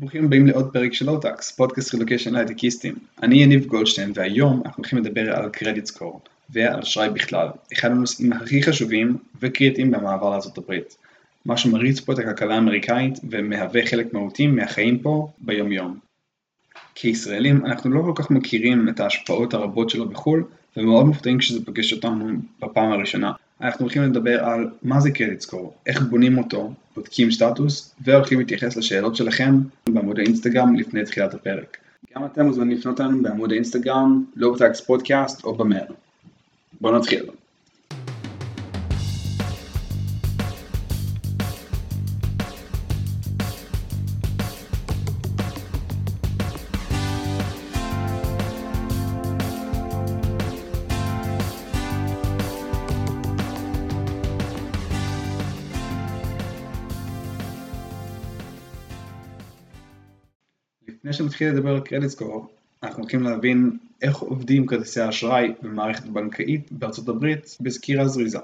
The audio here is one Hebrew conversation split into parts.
ברוכים הבאים לעוד פרק של אוטקס, פודקאסט רילוקיישן להייטקיסטים. אני יניב גולדשטיין והיום אנחנו הולכים לדבר על credit score ועל אשראי בכלל, אחד הנושאים הכי חשובים וקריטיים במעבר לארה"ב. מה שמריץ פה את הכלכלה האמריקאית ומהווה חלק מהותי מהחיים פה ביום יום. כישראלים אנחנו לא כל כך מכירים את ההשפעות הרבות שלו בחו"ל ומאוד מופתעים כשזה פוגש אותנו בפעם הראשונה. אנחנו הולכים לדבר על מה זה credit score, איך בונים אותו, בודקים סטטוס, והולכים להתייחס לשאלות שלכם בעמוד האינסטגרם לפני תחילת הפרק. גם אתם מוזמנים לפנות לנו בעמוד האינסטגרם, לואוטקס פודקאסט או במייל. בואו נתחיל. לפני שנתחיל לדבר על קרדיט סקור, אנחנו הולכים להבין איך עובדים כרטיסי האשראי במערכת בנקאית בארצות הברית בסקירה זריזה.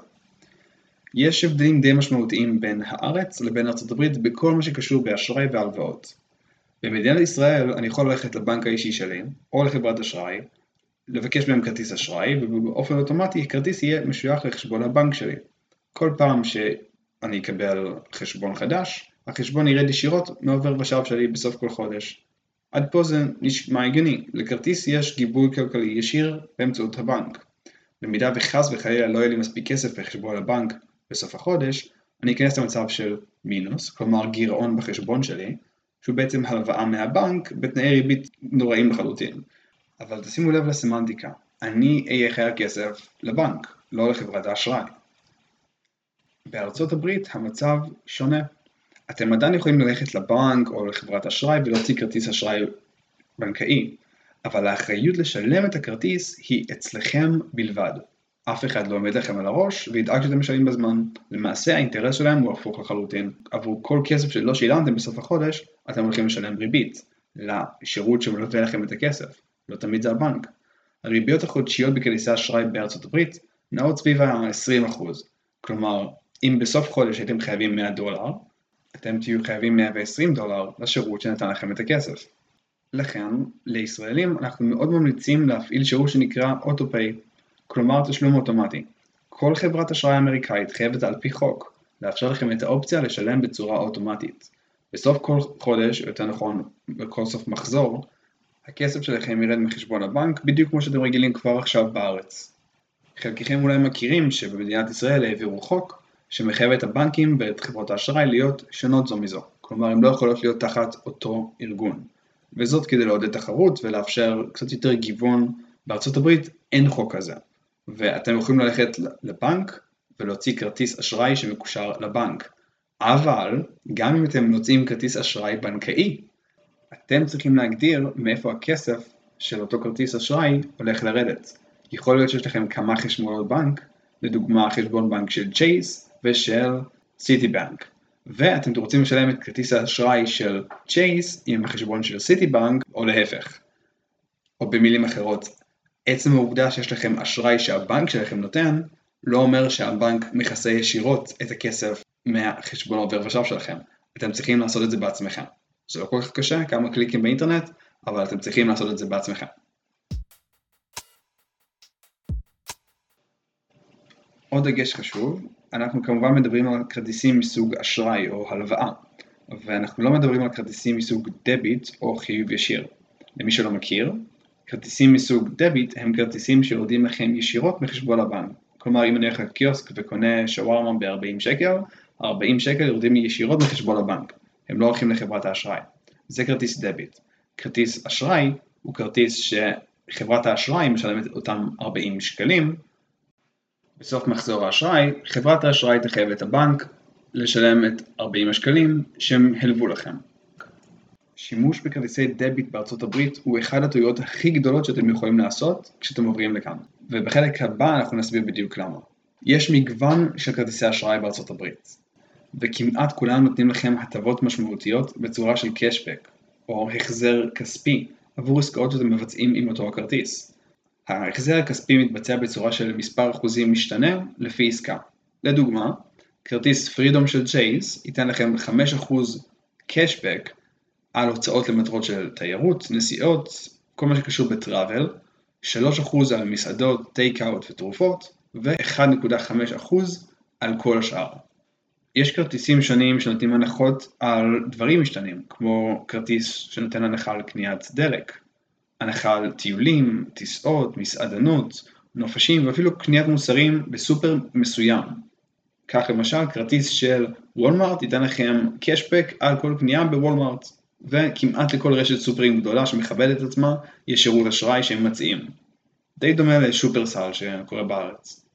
יש הבדלים די משמעותיים בין הארץ לבין ארצות הברית בכל מה שקשור באשראי והלוואות. במדינת ישראל אני יכול ללכת לבנק האישי שלי, או לחברת אשראי, לבקש מהם כרטיס אשראי, ובאופן אוטומטי כרטיס יהיה משוייך לחשבון הבנק שלי. כל פעם שאני אקבל חשבון חדש, החשבון ירד ישירות מעובר ושב שלי בסוף כל חודש. עד פה זה נשמע הגיוני, לכרטיס יש גיבוי כלכלי ישיר באמצעות הבנק. במידה וחס וחלילה לא יהיה לי מספיק כסף בחשבון הבנק בסוף החודש, אני אכנס למצב של מינוס, כלומר גירעון בחשבון שלי, שהוא בעצם הלוואה מהבנק בתנאי ריבית נוראים לחלוטין. אבל תשימו לב לסמנטיקה, אני אהיה חייב כסף לבנק, לא לחברת האשראי. בארצות הברית המצב שונה. אתם עדיין יכולים ללכת לבנק או לחברת אשראי ולהוציא כרטיס אשראי בנקאי, אבל האחריות לשלם את הכרטיס היא אצלכם בלבד. אף אחד לא עומד לכם על הראש וידאג שאתם משלמים בזמן. למעשה האינטרס שלהם הוא הפוך לחלוטין. עבור כל כסף שלא שילמתם בסוף החודש, אתם הולכים לשלם ריבית לשירות שמנותן לכם את הכסף. לא תמיד זה הבנק. הריביות החודשיות בכרטיסי אשראי בארצות הברית נעות סביב ה-20%. כלומר, אם בסוף חודש הייתם חייבים 100 דולר, אתם תהיו חייבים 120 דולר לשירות שנתן לכם את הכסף. לכן, לישראלים אנחנו מאוד ממליצים להפעיל שירות שנקרא אוטופיי, כלומר תשלום אוטומטי. כל חברת אשראי אמריקאית חייבת על פי חוק לאפשר לכם את האופציה לשלם בצורה אוטומטית. בסוף כל חודש, או יותר נכון בכל סוף מחזור, הכסף שלכם ירד מחשבון הבנק בדיוק כמו שאתם רגילים כבר עכשיו בארץ. חלקכם אולי מכירים שבמדינת ישראל העבירו חוק שמחייב את הבנקים ואת חברות האשראי להיות שונות זו מזו, כלומר הן לא יכולות להיות תחת אותו ארגון, וזאת כדי לעודד תחרות ולאפשר קצת יותר גיוון, בארצות הברית אין חוק כזה, ואתם יכולים ללכת לבנק ולהוציא כרטיס אשראי שמקושר לבנק, אבל גם אם אתם מוצאים כרטיס אשראי בנקאי, אתם צריכים להגדיר מאיפה הכסף של אותו כרטיס אשראי הולך לרדת. יכול להיות שיש לכם כמה חשבונות בנק, לדוגמה חשבון בנק של צ'ייס ושל סיטי בנק. ואתם רוצים לשלם את כרטיס האשראי של צ'ייס עם החשבון של סיטי בנק או להפך. או במילים אחרות, עצם העובדה שיש לכם אשראי שהבנק שלכם נותן, לא אומר שהבנק מכסה ישירות את הכסף מהחשבון עובר ושב שלכם. אתם צריכים לעשות את זה בעצמכם. זה לא כל כך קשה, כמה קליקים באינטרנט, אבל אתם צריכים לעשות את זה בעצמכם. עוד דגש חשוב, אנחנו כמובן מדברים על כרטיסים מסוג אשראי או הלוואה, ואנחנו לא מדברים על כרטיסים מסוג דביט או חיוב ישיר. למי שלא מכיר, כרטיסים מסוג דביט הם כרטיסים שיורדים לכם ישירות מחשבון הבנק. כלומר אם אני הולך לקיוסק וקונה שווארמה ב-40 שקל, 40 שקל יורדים ישירות מחשבון הבנק, הם לא הולכים לחברת האשראי. זה כרטיס דביט. כרטיס אשראי הוא כרטיס שחברת האשראי משלמת אותם 40 שקלים בסוף מחזור האשראי, חברת האשראי תחייב את הבנק לשלם את 40 השקלים שהם הלוו לכם. שימוש בכרטיסי דביט בארצות הברית הוא אחד הטעויות הכי גדולות שאתם יכולים לעשות כשאתם עוברים לכאן, ובחלק הבא אנחנו נסביר בדיוק למה. יש מגוון של כרטיסי אשראי בארצות הברית, וכמעט כולם נותנים לכם הטבות משמעותיות בצורה של קשבק, או החזר כספי עבור עסקאות שאתם מבצעים עם אותו הכרטיס. ההחזר הכספי מתבצע בצורה של מספר אחוזים משתנה לפי עסקה. לדוגמה, כרטיס פרידום של צ'ייס ייתן לכם 5% קשבק על הוצאות למטרות של תיירות, נסיעות, כל מה שקשור בטראבל, 3% על מסעדות, טייק אאוט ותרופות, ו-1.5% על כל השאר. יש כרטיסים שונים שנותנים הנחות על דברים משתנים, כמו כרטיס שנותן הנחה על קניית דלק, הנחה על טיולים, טיסות, מסעדנות, נופשים ואפילו קניית מוצרים בסופר מסוים. כך למשל כרטיס של וולמארט ייתן לכם קשבק על כל קנייה בוולמארט, וכמעט לכל רשת סופרים גדולה שמכבדת את עצמה יש שירות אשראי שהם מציעים. די דומה לשופרסל שקורה בארץ.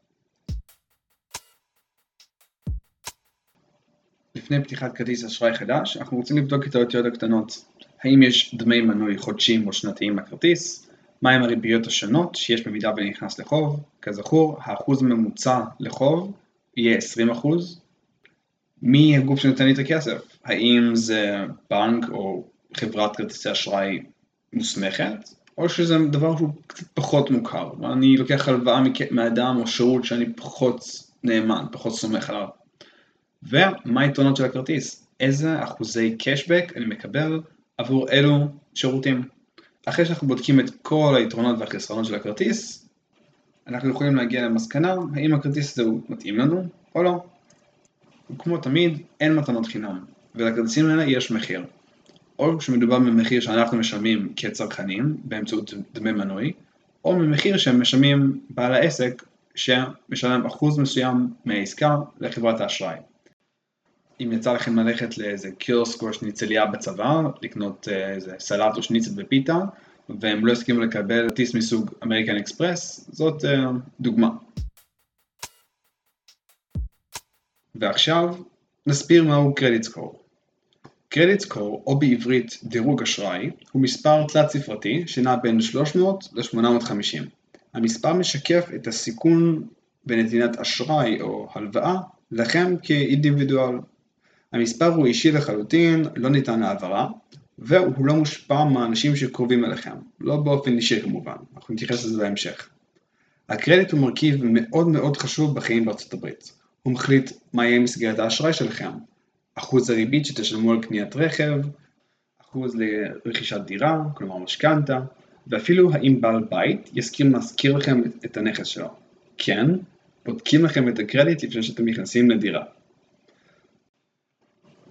לפני פתיחת כרטיס אשראי חדש, אנחנו רוצים לבדוק את האותיות הקטנות. האם יש דמי מנוי חודשיים או שנתיים לכרטיס? מהם הריביות השונות שיש במידה ונכנס לחוב? כזכור, האחוז הממוצע לחוב יהיה 20%. מי הגוף שנותן לי את הכסף? האם זה בנק או חברת כרטיסי אשראי מוסמכת? או שזה דבר שהוא קצת פחות מוכר. אני לוקח הלוואה מאדם או שירות שאני פחות נאמן, פחות סומך עליו. ומה היתרונות של הכרטיס? איזה אחוזי קשבק אני מקבל עבור אילו שירותים. אחרי שאנחנו בודקים את כל היתרונות והחסרונות של הכרטיס, אנחנו יכולים להגיע למסקנה האם הכרטיס הזה הוא מתאים לנו או לא. וכמו תמיד, אין מתנות חינם, ולכרטיסים האלה יש מחיר. או כשמדובר במחיר שאנחנו משלמים כצרכנים באמצעות דמי מנוי, או ממחיר שהם משלמים בעל העסק שמשלם אחוז מסוים מהעסקה לחברת האשראי. אם יצא לכם ללכת לאיזה קיוסק או שניצליה בצבא, לקנות אה, איזה סלט או שניצל בפיתה, והם לא הסכימו לקבל טיס מסוג אמריקן אקספרס, זאת uh, דוגמה. ועכשיו נסביר מהו קרדיט סקור. קרדיט סקור, או בעברית דירוג אשראי, הוא מספר תלת ספרתי שנע בין 300 ל-850. המספר משקף את הסיכון בנתינת אשראי או הלוואה לכם כאינדיבידואל. המספר הוא אישי לחלוטין, לא ניתן להעברה, והוא לא מושפע מהאנשים שקרובים אליכם, לא באופן אישי כמובן, אנחנו נתייחס לזה בהמשך. הקרדיט הוא מרכיב מאוד מאוד חשוב בחיים בארצות הברית. הוא מחליט מה יהיה מסגרת האשראי שלכם, אחוז הריבית שתשלמו על קניית רכב, אחוז לרכישת דירה, כלומר משכנתה, ואפילו האם בעל בית יסכים להזכיר לכם את הנכס שלו. כן, בודקים לכם את הקרדיט לפני שאתם נכנסים לדירה.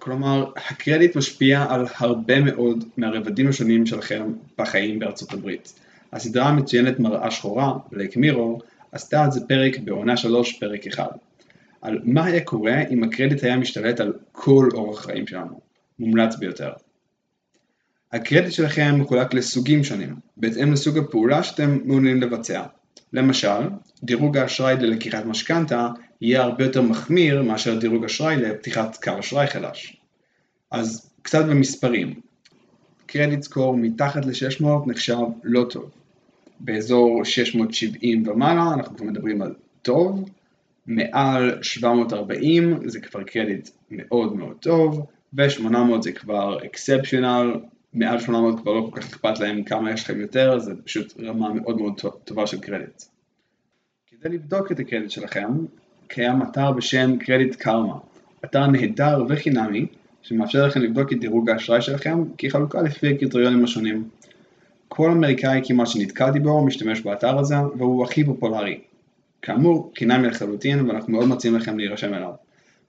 כלומר, הקרדיט משפיע על הרבה מאוד מהרבדים השונים שלכם בחיים בארצות הברית. הסדרה המצוינת מראה שחורה, בלייק מירור, עשתה על זה פרק בעונה 3, פרק 1. על מה היה קורה אם הקרדיט היה משתלט על כל אורח החיים שלנו. מומלץ ביותר. הקרדיט שלכם מחולק לסוגים שונים, בהתאם לסוג הפעולה שאתם מעוניינים לבצע. למשל, דירוג האשראי ללקיחת משכנתה יהיה הרבה יותר מחמיר מאשר דירוג אשראי לפתיחת קו אשראי חדש. אז קצת במספרים, קרדיט סקור מתחת ל-600 נחשב לא טוב. באזור 670 ומעלה אנחנו כבר מדברים על טוב, מעל 740 זה כבר קרדיט מאוד מאוד טוב, ו-800 זה כבר אקספשיונל, מעל 800 כבר לא כל כך אכפת להם כמה יש לכם יותר, זה פשוט רמה מאוד מאוד טובה של קרדיט. כדי לבדוק את הקרדיט שלכם, קיים אתר בשם קרדיט קרמה, אתר נהדר וחינמי, שמאפשר לכם לבדוק את דירוג האשראי שלכם כחלוקה לפי הקריטריונים השונים. כל אמריקאי כמעט שנתקלתי בו משתמש באתר הזה, והוא הכי פופולרי. כאמור, חינמי לחלוטין ואנחנו מאוד מציעים לכם להירשם אליו.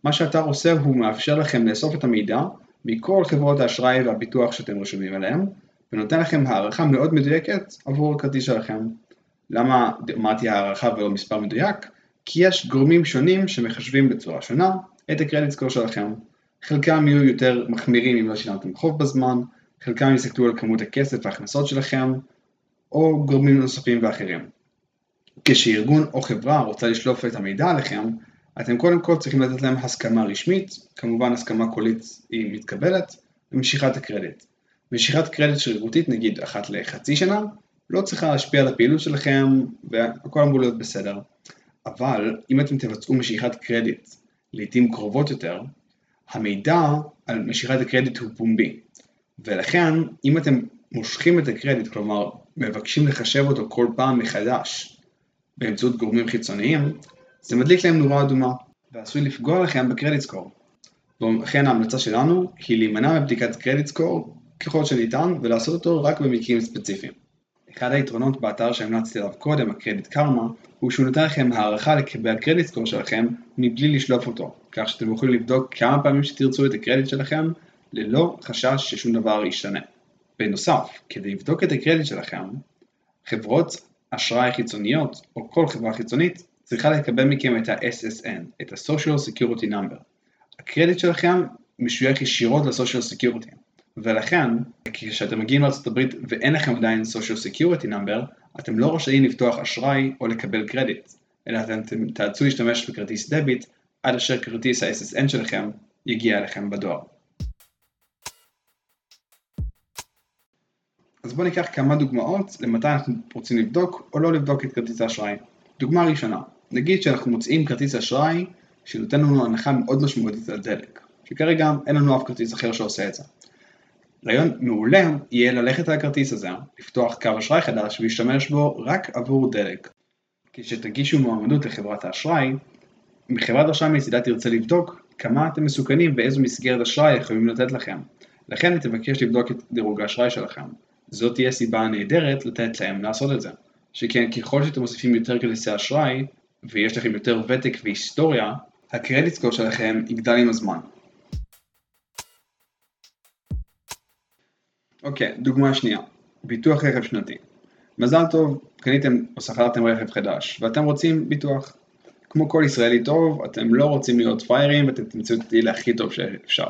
מה שהאתר עושה הוא מאפשר לכם לאסוף את המידע מכל חברות האשראי והביטוח שאתם רשומים אליהם, ונותן לכם הערכה מאוד מדויקת עבור הכרטיס שלכם. למה אמרתי הערכה ולא מספר מדויק? כי יש גורמים שונים שמחשבים בצורה שונה את הקרדיט סקור שלכם. חלקם יהיו יותר מחמירים אם לא שילמתם חוב בזמן, חלקם יסתכלו על כמות הכסף וההכנסות שלכם, או גורמים נוספים ואחרים. כשארגון או חברה רוצה לשלוף את המידע עליכם, אתם קודם כל צריכים לתת להם הסכמה רשמית, כמובן הסכמה קולית היא מתקבלת, ומשיכת הקרדיט. משיכת קרדיט שרירותית, נגיד אחת לחצי שנה, לא צריכה להשפיע על הפעילות שלכם, והכל אמור להיות בסדר. אבל אם אתם תבצעו משיכת קרדיט לעיתים קרובות יותר, המידע על משיכת הקרדיט הוא פומבי. ולכן, אם אתם מושכים את הקרדיט, כלומר מבקשים לחשב אותו כל פעם מחדש, באמצעות גורמים חיצוניים, זה מדליק להם נורה אדומה, ועשוי לפגוע לכם בקרדיט סקור. ולכן ההמלצה שלנו היא להימנע מבדיקת קרדיט סקור ככל שניתן ולעשות אותו רק במקרים ספציפיים. אחד היתרונות באתר שהמלצתי עליו קודם, הקרדיט קרמה, הוא שהוא נותן לכם הערכה לגבי הקרדיט סקור שלכם מבלי לשלוף אותו, כך שאתם יכולים לבדוק כמה פעמים שתרצו את הקרדיט שלכם ללא חשש ששום דבר ישתנה. בנוסף, כדי לבדוק את הקרדיט שלכם, חברות אשראי חיצוניות או כל חברה חיצונית צריכה לקבל מכם את ה-SSN, את ה-Social Security Number. הקרדיט שלכם משוייך ישירות ל-Social Security. ולכן, כשאתם מגיעים לארה"ב ואין לכם עדיין social security number, אתם לא רשאים לפתוח אשראי או לקבל קרדיט, אלא אתם תאלצו להשתמש בכרטיס דביט עד אשר כרטיס ה-SSN שלכם יגיע אליכם בדואר. אז בואו ניקח כמה דוגמאות למתי אנחנו רוצים לבדוק או לא לבדוק את כרטיס האשראי. דוגמה ראשונה, נגיד שאנחנו מוצאים כרטיס אשראי שנותן לנו הנחה מאוד משמעותית על דלק, שכרגע אין לנו אף כרטיס אחר שעושה את זה. רעיון מעולה יהיה ללכת על הכרטיס הזה, לפתוח קו אשראי חדש ולהשתמש בו רק עבור דלק. כשתגישו מועמדות לחברת האשראי, מחברת האשראי מצידה תרצה לבדוק כמה אתם מסוכנים ואיזו מסגרת אשראי יכולים לתת לכם. לכן תבקש לבדוק את דירוג האשראי שלכם. זאת תהיה סיבה נהדרת לתת להם לעשות את זה. שכן ככל שאתם מוסיפים יותר כרטיסי אשראי, ויש לכם יותר ותק והיסטוריה, הקרדיט סקור שלכם יגדל עם הזמן. אוקיי, דוגמה שנייה, ביטוח רכב שנתי. מזל טוב, קניתם או שכרתם רכב חדש, ואתם רוצים ביטוח. כמו כל ישראלי טוב, אתם לא רוצים להיות פראיירים ואתם תמצאו את הדיל הכי טוב שאפשר.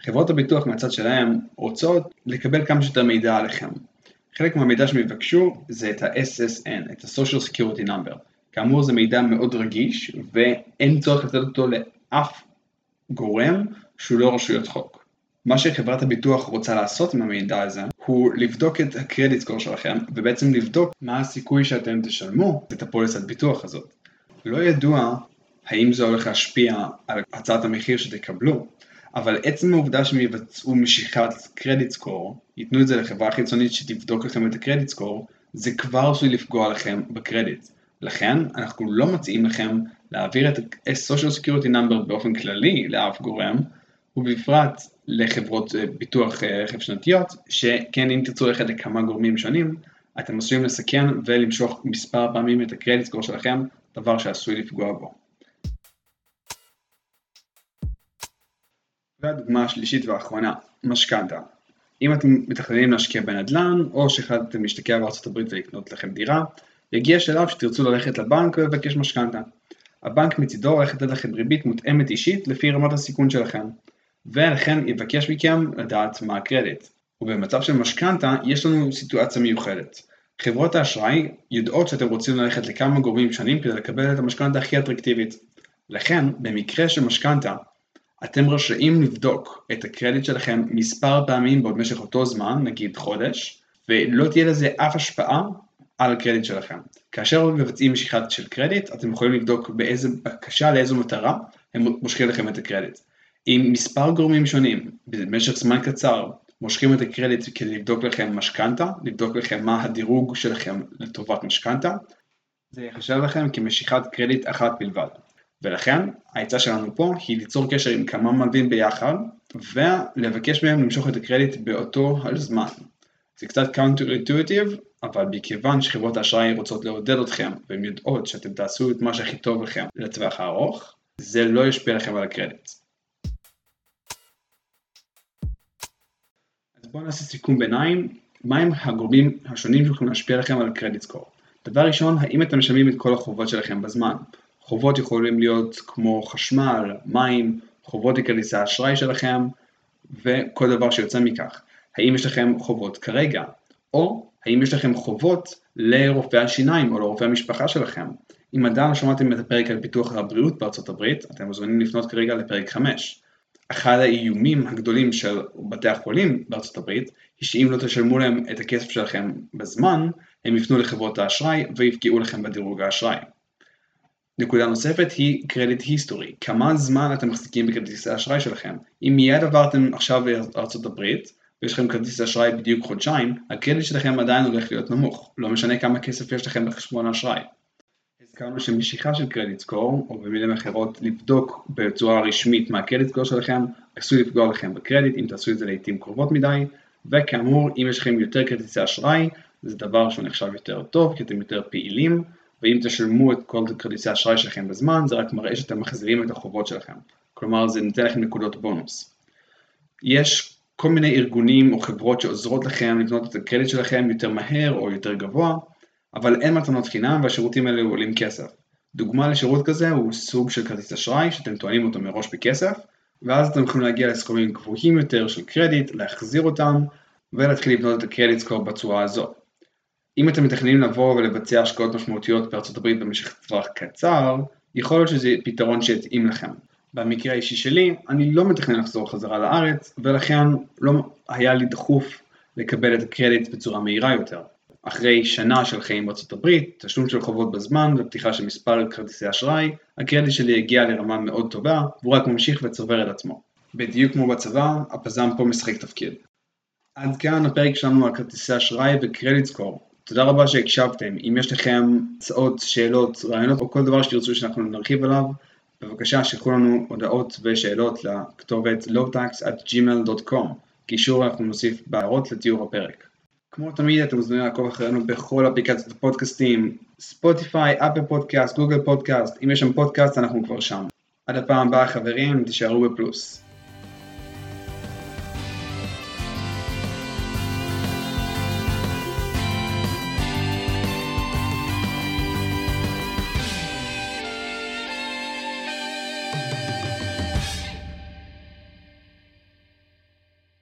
חברות הביטוח מהצד שלהם רוצות לקבל כמה שיותר מידע עליכם. חלק מהמידע שהם יבקשו זה את ה-SSN, את ה-Social Security Number. כאמור זה מידע מאוד רגיש ואין צורך לתת אותו לאף גורם שהוא לא רשויות חוק. מה שחברת הביטוח רוצה לעשות עם המידע הזה הוא לבדוק את הקרדיט סקור שלכם ובעצם לבדוק מה הסיכוי שאתם תשלמו את הפוליסת ביטוח הזאת. לא ידוע האם זה הולך להשפיע על הצעת המחיר שתקבלו, אבל עצם העובדה שהם יבצעו משיכת קרדיט סקור, ייתנו את זה לחברה חיצונית שתבדוק לכם את הקרדיט סקור, זה כבר עשוי לפגוע לכם בקרדיט. לכן אנחנו לא מציעים לכם להעביר את ה-social security number באופן כללי לאף גורם, ובפרט לחברות אה, ביטוח אה, רכב שנתיות, שכן אם תרצו ללכת לכמה גורמים שונים, אתם עשויים לסכן ולמשוך מספר פעמים את הקרדיט סקור שלכם, דבר שעשוי לפגוע בו. והדוגמה השלישית והאחרונה, משכנתה. אם אתם מתכננים להשקיע בנדל"ן, או שהחלטתם להשתקע הברית ולקנות לכם דירה, יגיע שלב שתרצו ללכת לבנק ולבקש משכנתה. הבנק מצידו הולך לתת לכם ריבית מותאמת אישית לפי רמת הסיכון שלכם. ולכן יבקש מכם לדעת מה הקרדיט. ובמצב של משכנתה יש לנו סיטואציה מיוחדת. חברות האשראי יודעות שאתם רוצים ללכת לכמה גורמים שונים כדי לקבל את המשכנתה הכי אטרקטיבית. לכן, במקרה של משכנתה, אתם רשאים לבדוק את הקרדיט שלכם מספר פעמים בעוד משך אותו זמן, נגיד חודש, ולא תהיה לזה אף השפעה על הקרדיט שלכם. כאשר מבצעים משיכת של קרדיט, אתם יכולים לבדוק באיזה בקשה, לאיזו מטרה, הם מושכים לכם את הקרדיט. אם מספר גורמים שונים במשך זמן קצר מושכים את הקרדיט כדי לבדוק לכם משכנתה, לבדוק לכם מה הדירוג שלכם לטובת משכנתה, זה יחשב לכם כמשיכת קרדיט אחת בלבד. ולכן העצה שלנו פה היא ליצור קשר עם כמה מלווים ביחד ולבקש מהם למשוך את הקרדיט באותו הזמן. זה קצת counter-intuitive, אבל מכיוון שחברות האשראי רוצות לעודד אתכם והן יודעות שאתם תעשו את מה שהכי טוב לכם לטווח הארוך, זה לא ישפיע לכם על הקרדיט. בואו נעשה סיכום ביניים, מהם הגורמים השונים שיכולים להשפיע לכם על credit score. דבר ראשון, האם אתם משלמים את כל החובות שלכם בזמן? חובות יכולים להיות כמו חשמל, מים, חובות לכרטיסי האשראי שלכם וכל דבר שיוצא מכך. האם יש לכם חובות כרגע? או האם יש לכם חובות לרופאי השיניים או לרופאי המשפחה שלכם? אם עדיין לא שמעתם את הפרק על ביטוח הבריאות בארצות הברית, אתם מוזמנים לפנות כרגע לפרק 5. אחד האיומים הגדולים של בתי החולים בארצות הברית, היא שאם לא תשלמו להם את הכסף שלכם בזמן, הם יפנו לחברות האשראי ויפגעו לכם בדירוג האשראי. נקודה נוספת היא קרדיט היסטורי, כמה זמן אתם מחזיקים בכרטיס האשראי שלכם. אם מיד עברתם עכשיו לארצות הברית, ויש לכם כרטיס אשראי בדיוק חודשיים, הקרדיט שלכם עדיין הולך להיות נמוך, לא משנה כמה כסף יש לכם בחשבון האשראי. הזכרנו שמשיכה של קרדיט סקור, או במילים אחרות לבדוק בצורה רשמית מה הקרדיט סקור שלכם, עשוי לפגוע לכם בקרדיט אם תעשו את זה לעיתים קרובות מדי, וכאמור, אם יש לכם יותר כרטיסי אשראי, זה דבר שהוא נחשב יותר טוב, כי אתם יותר פעילים, ואם תשלמו את כל כרטיסי האשראי שלכם בזמן, זה רק מראה שאתם מחזירים את החובות שלכם. כלומר, זה נותן לכם נקודות בונוס. יש כל מיני ארגונים או חברות שעוזרות לכם לבנות את הקרדיט שלכם יותר מהר או יותר גבוה, אבל אין מתנות חינם והשירותים האלה עולים כסף. דוגמה לשירות כזה הוא סוג של כרטיס אשראי שאתם טוענים אותו מראש בכסף, ואז אתם יכולים להגיע לסכומים גבוהים יותר של קרדיט, להחזיר אותם, ולהתחיל לבנות את הקרדיט סקור בצורה הזו. אם אתם מתכננים לבוא ולבצע השקעות משמעותיות בארצות הברית במשך טווח קצר, יכול להיות שזה פתרון שיתאים לכם. במקרה האישי שלי, אני לא מתכנן לחזור חזרה לארץ, ולכן לא היה לי דחוף לקבל את הקרדיט בצורה מהירה יותר. אחרי שנה של חיים בארצות הברית, תשלום של חובות בזמן ופתיחה של מספר כרטיסי אשראי, הקרדיט שלי הגיע לרמה מאוד טובה, והוא רק ממשיך וצובר את עצמו. בדיוק כמו בצבא, הפזם פה משחק תפקיד. עד כאן הפרק שלנו על כרטיסי אשראי וקרדיט סקור. תודה רבה שהקשבתם. אם יש לכם הצעות, שאלות, רעיונות או כל דבר שתרצו שאנחנו נרחיב עליו, בבקשה שלחו לנו הודעות ושאלות לכתובת lowtax@gmail.com. קישור אנחנו נוסיף בהערות לתיאור הפרק. כמו תמיד אתם מוזמנים לעקוב אחרינו בכל אפליקציות הפודקאסטים, ספוטיפיי, אפל פודקאסט, גוגל פודקאסט, אם יש שם פודקאסט אנחנו כבר שם. עד הפעם הבאה חברים, תישארו בפלוס.